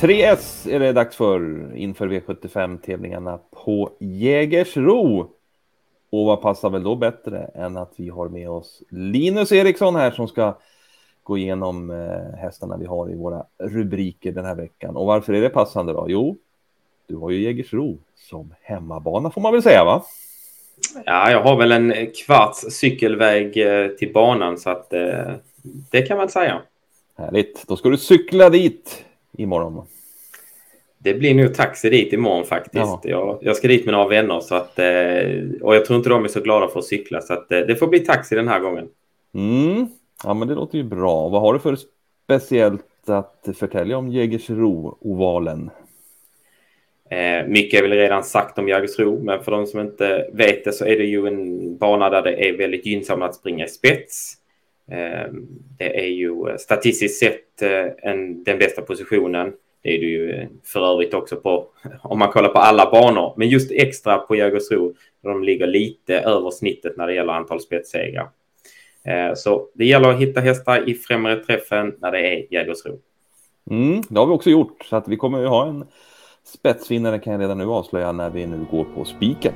3S är det dags för inför V75-tävlingarna på Jägersro. Och vad passar väl då bättre än att vi har med oss Linus Eriksson här som ska gå igenom eh, hästarna vi har i våra rubriker den här veckan. Och varför är det passande då? Jo, du har ju Jägersro som hemmabana får man väl säga va? Ja, jag har väl en kvarts cykelväg eh, till banan så att eh, det kan man säga. Härligt, då ska du cykla dit imorgon. Det blir nog taxi dit imorgon faktiskt. Jag, jag, ska dit med några vänner så att, eh, och jag tror inte de är så glada för att cykla så att det får bli taxi den här gången. Mm. Ja, men det låter ju bra. Vad har du för speciellt att förtälja om Jägersro-ovalen? Eh, mycket är väl redan sagt om Jägersro, men för de som inte vet det så är det ju en bana där det är väldigt gynnsamt att springa i spets. Eh, det är ju statistiskt sett eh, en, den bästa positionen. Det är det ju eh, för övrigt också på om man kollar på alla banor, men just extra på Jägersro de ligger lite över snittet när det gäller antal spetssegrar. Eh, så det gäller att hitta hästar i främre träffen när det är Jägersro. Mm, det har vi också gjort, så att vi kommer ju ha en spetsvinnare kan jag redan nu avslöja när vi nu går på spiken.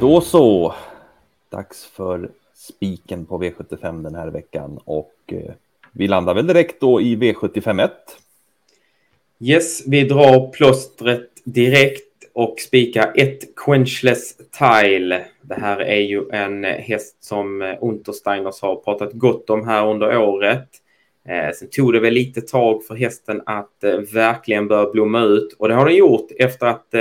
Då så, dags för spiken på V75 den här veckan och eh, vi landar väl direkt då i V75 1. Yes, vi drar plåstret direkt och spikar ett quenchless tile. Det här är ju en häst som Untersteiners har pratat gott om här under året. Eh, sen tog det väl lite tag för hästen att eh, verkligen börja blomma ut och det har den gjort efter att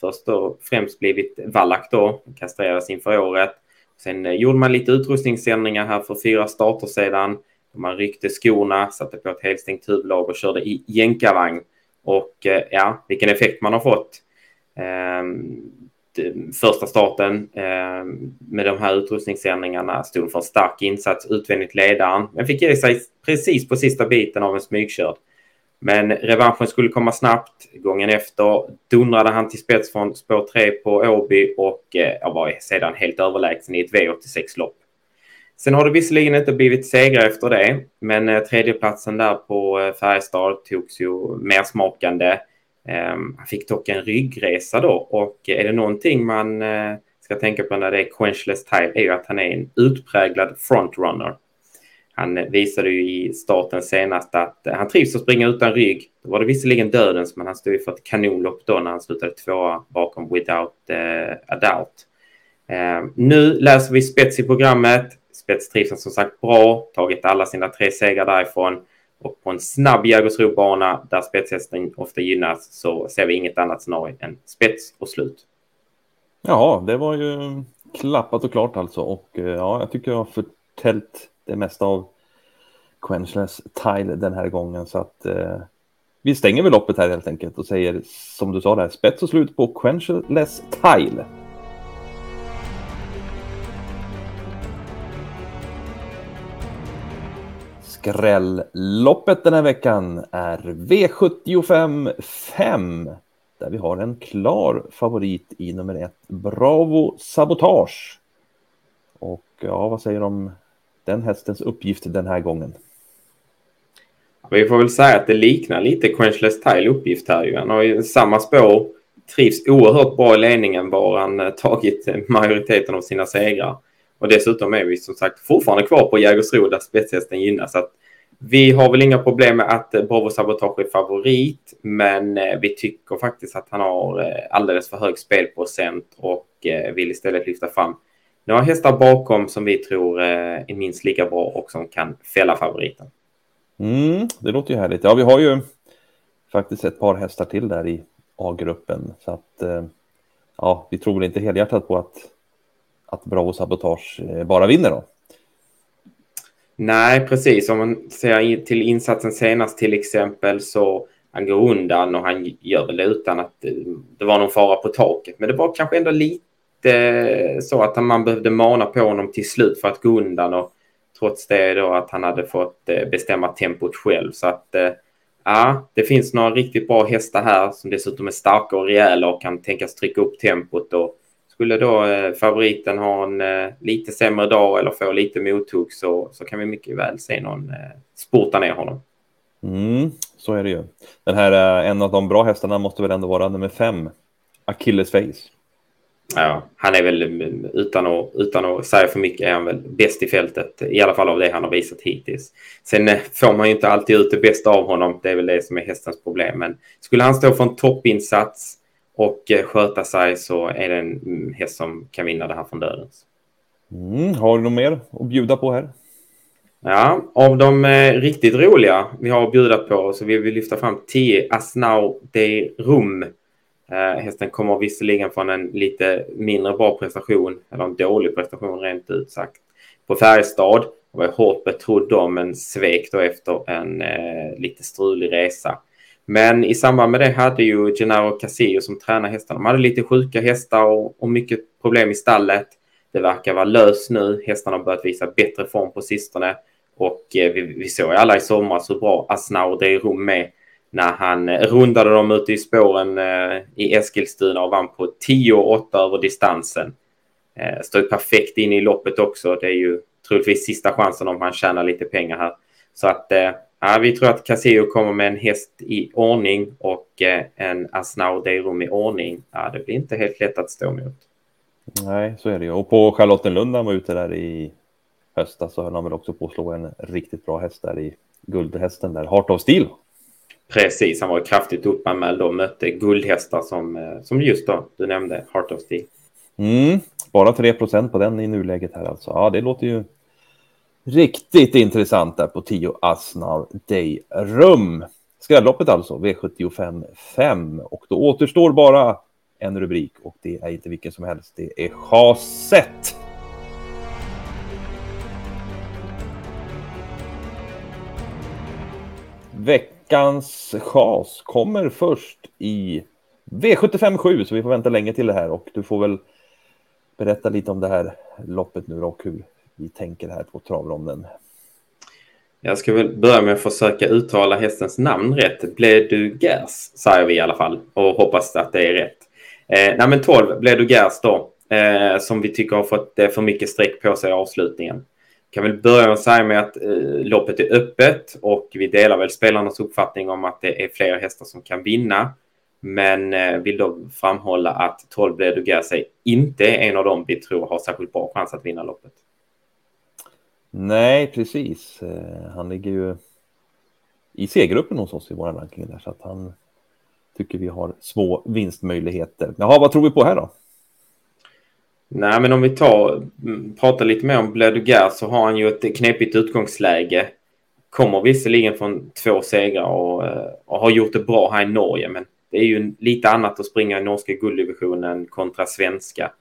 först och främst blivit vallack då, kastrerades inför året. Sen eh, gjorde man lite utrustningsändringar här för fyra starter sedan. Man ryckte skorna, satte på ett helstängt huvudlag och körde i jänkarvagn. Och eh, ja, vilken effekt man har fått. Ehm, första starten ehm, med de här utrustningsändringarna stod för en stark insats utvändigt ledaren, men fick ge sig precis på sista biten av en smygkörd. Men revanschen skulle komma snabbt. Gången efter dundrade han till spets från spår 3 på Åby och eh, var sedan helt överlägsen i ett V86-lopp. Sen har det visserligen inte blivit segrar efter det, men eh, tredjeplatsen där på eh, Färjestad togs ju mer smakande. Ehm, han fick dock en ryggresa då och eh, är det någonting man eh, ska tänka på när det är quenchless time är ju att han är en utpräglad frontrunner. Han visade ju i starten senast att han trivs att springa utan rygg. Då var det visserligen dödens, men han stod ju för ett kanonlopp då när han slutade tvåa bakom Without uh, a Doubt. Ehm, nu läser vi spets i programmet. Spets trivs som sagt bra, tagit alla sina tre segrar därifrån. Och på en snabb Jägersro-bana där spetshästen ofta gynnas så ser vi inget annat scenario än spets och slut. Ja, det var ju klappat och klart alltså. Och eh, ja, jag tycker jag har förtält det mesta av Quenchless Tile den här gången. Så att eh, vi stänger väl loppet här helt enkelt och säger som du sa där, spets och slut på Quenchless Tile. Skrälloppet den här veckan är V75 5 där vi har en klar favorit i nummer ett, Bravo Sabotage. Och ja, vad säger de? Den hästens uppgift den här gången? Vi får väl säga att det liknar lite Quenchless Tile uppgift här ju. Han har ju samma spår, trivs oerhört bra i ledningen var han eh, tagit eh, majoriteten av sina segrar. Och dessutom är vi som sagt fortfarande kvar på Jägersro där spetshästen gynnas. Att vi har väl inga problem med att eh, Bravo Sabotage är favorit, men vi tycker faktiskt att han har alldeles för hög spelprocent och vill istället lyfta fram några hästar bakom som vi tror är minst lika bra och som kan fälla favoriten. Mm, det låter ju härligt. Ja, vi har ju faktiskt ett par hästar till där i A-gruppen så att ja, vi tror väl inte helhjärtat på att att Bravo Sabotage eh, bara vinner då? Nej, precis. Om man ser till insatsen senast till exempel så han går undan och han gör väl det utan att det var någon fara på taket. Men det var kanske ändå lite Eh, så att man behövde mana på honom till slut för att gå undan och trots det då att han hade fått eh, bestämma tempot själv. Så att eh, ja, det finns några riktigt bra hästar här som dessutom är starka och rejäla och kan tänkas trycka upp tempot och Skulle då favoriten ha en lite sämre dag eller få lite mothugg så, så kan vi mycket väl se någon spurta sporta ner honom. Mm, så är det ju. Den här, en av de bra hästarna måste väl ändå vara nummer fem, Achilles Face. Ja, han är väl utan att, utan att säga för mycket är han väl bäst i fältet. I alla fall av det han har visat hittills. Sen får man ju inte alltid ut det bästa av honom. Det är väl det som är hästens problem. Men skulle han stå för en toppinsats och eh, sköta sig så är det en mm, häst som kan vinna det här från dödens. Mm, har du något mer att bjuda på här? Ja, av de eh, riktigt roliga vi har att bjuda på så vill vi lyfta fram 10 Asnau de Rum. Eh, hästen kommer visserligen från en lite mindre bra prestation, eller en dålig prestation rent ut sagt, på Färjestad. var hårt betrodd då, men svek då efter en eh, lite strulig resa. Men i samband med det hade ju Gennaro Casillo som tränar hästarna. De hade lite sjuka hästar och, och mycket problem i stallet. Det verkar vara löst nu. Hästarna har börjat visa bättre form på sistone. Och eh, vi, vi såg alla i somras hur bra Asnaur de Rum med när han eh, rundade dem ute i spåren eh, i Eskilstuna och vann på 10.8 över distansen. Står stod perfekt in i loppet också. Det är ju troligtvis sista chansen om han tjänar lite pengar här. Så att Ja, vi tror att Casio kommer med en häst i ordning och en Asnau Deirum i ordning. Ja, det blir inte helt lätt att stå emot. Nej, så är det ju. Och på Charlottenlund han var ute där i höstas så höll han väl också på att slå en riktigt bra häst där i guldhästen där, Heart of Steel. Precis, han var kraftigt uppanmäld och mötte guldhästar som, eh, som just då du nämnde, Heart of Steel. Mm, bara 3% på den i nuläget här alltså. Ja, det låter ju Riktigt intressant där på 10 Asnar Day Rum. Skrälloppet alltså, V75 5. Och då återstår bara en rubrik och det är inte vilken som helst. Det är chaset. Veckans chas kommer först i V75 7, så vi får vänta länge till det här och du får väl berätta lite om det här loppet nu och hur vi tänker här på travronden. Jag ska väl börja med att försöka uttala hästens namn rätt. Bledu Gers säger vi i alla fall och hoppas att det är rätt. Eh, nej men 12 Bledu Gers då, eh, som vi tycker har fått eh, för mycket streck på sig i avslutningen. Kan väl börja med att säga med att eh, loppet är öppet och vi delar väl spelarnas uppfattning om att det är fler hästar som kan vinna. Men eh, vill då framhålla att 12 Bledu inte är en av dem vi tror har särskilt bra chans att vinna loppet. Nej, precis. Eh, han ligger ju i C-gruppen hos oss i vår ranking där, så att han tycker vi har små vinstmöjligheter. Jaha, vad tror vi på här då? Nej, men om vi tar, mm, pratar lite mer om Bledugar så har han ju ett knepigt utgångsläge. Kommer visserligen från två segrar och, eh, och, har gjort det bra här i Norge, men det är ju lite annat att springa i norska gulddivisionen kontra svenska.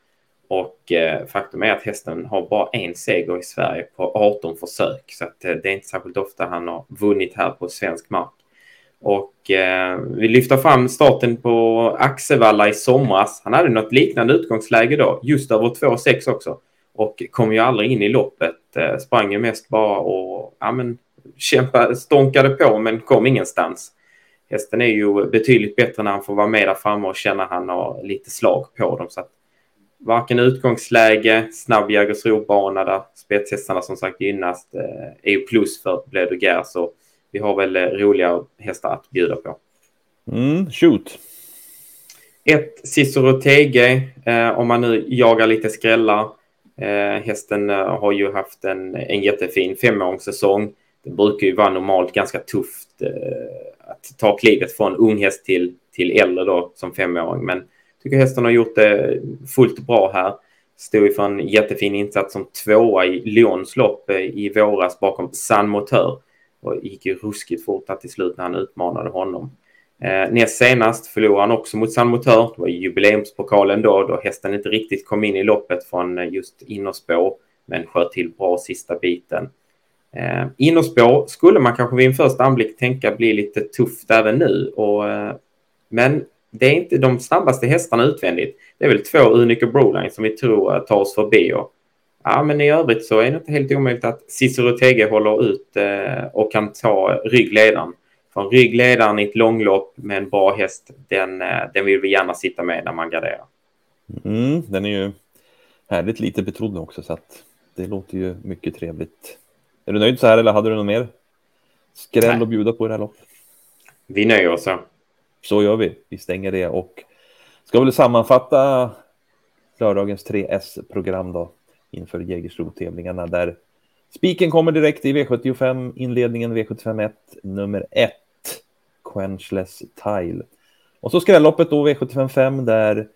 Och eh, faktum är att hästen har bara en seger i Sverige på 18 försök. Så att, eh, det är inte särskilt ofta han har vunnit här på svensk mark. Och eh, vi lyfter fram starten på Axevalla i somras. Han hade något liknande utgångsläge då, just över 2,6 också. Och kom ju aldrig in i loppet. Eh, sprang ju mest bara och ja, men, kämpade, stånkade på men kom ingenstans. Hästen är ju betydligt bättre när han får vara med där framme och känna att han har lite slag på dem. Så att varken utgångsläge, snabb Jägersro-bana där spetshästarna som sagt gynnas eh, är ju plus för Bled och vi har väl eh, roliga hästar att bjuda på. Mm, shoot. Ett Cicero TG eh, om man nu jagar lite skrällar. Eh, hästen eh, har ju haft en, en jättefin femåringssäsong. Det brukar ju vara normalt ganska tufft eh, att ta klivet från ung häst till, till äldre då som femåring. Men tycker hästen har gjort det fullt bra här. Stod ju för en jättefin insats som tvåa i Lyons lopp eh, i våras bakom San Motör. Och gick ju ruskigt fort till slut när han utmanade honom. Eh, näst senast förlorade han också mot San Motör. Det var jubileumspokalen då, då hästen inte riktigt kom in i loppet från eh, just innerspår. Men sköt till bra sista biten. Eh, innerspår skulle man kanske vid en första anblick tänka bli lite tufft även nu. Och, eh, men det är inte de snabbaste hästarna utvändigt. Det är väl två Unico Broline som vi tror eh, tar oss förbi. Och, ja, men i övrigt så är det inte helt omöjligt att Cicero Tege håller ut eh, och kan ta ryggledaren. För ryggledaren i ett långlopp med en bra häst, den, eh, den vill vi gärna sitta med när man garderar. Mm, den är ju härligt lite betrodd också så att det låter ju mycket trevligt. Är du nöjd så här eller hade du något mer skräll att bjuda på i det här loppet? Vi nöjer oss så. Så gör vi. Vi stänger det och ska väl sammanfatta lördagens 3S-program då inför Jägersro-tävlingarna där spiken kommer direkt i V75 inledningen V75 1 nummer 1 Quenchless Tile. Och så skrälloppet då V75 5 där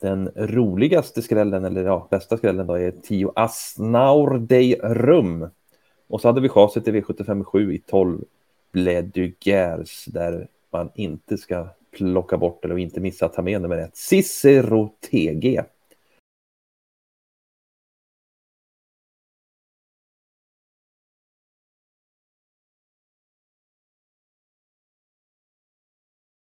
den roligaste skrällen, eller ja, bästa skrällen då är 10 Asnaur Dei Rum. Och så hade vi chaset i V75 7 i 12 Bled där man inte ska plocka bort eller inte missa att ta med nummer ett Cicero TG.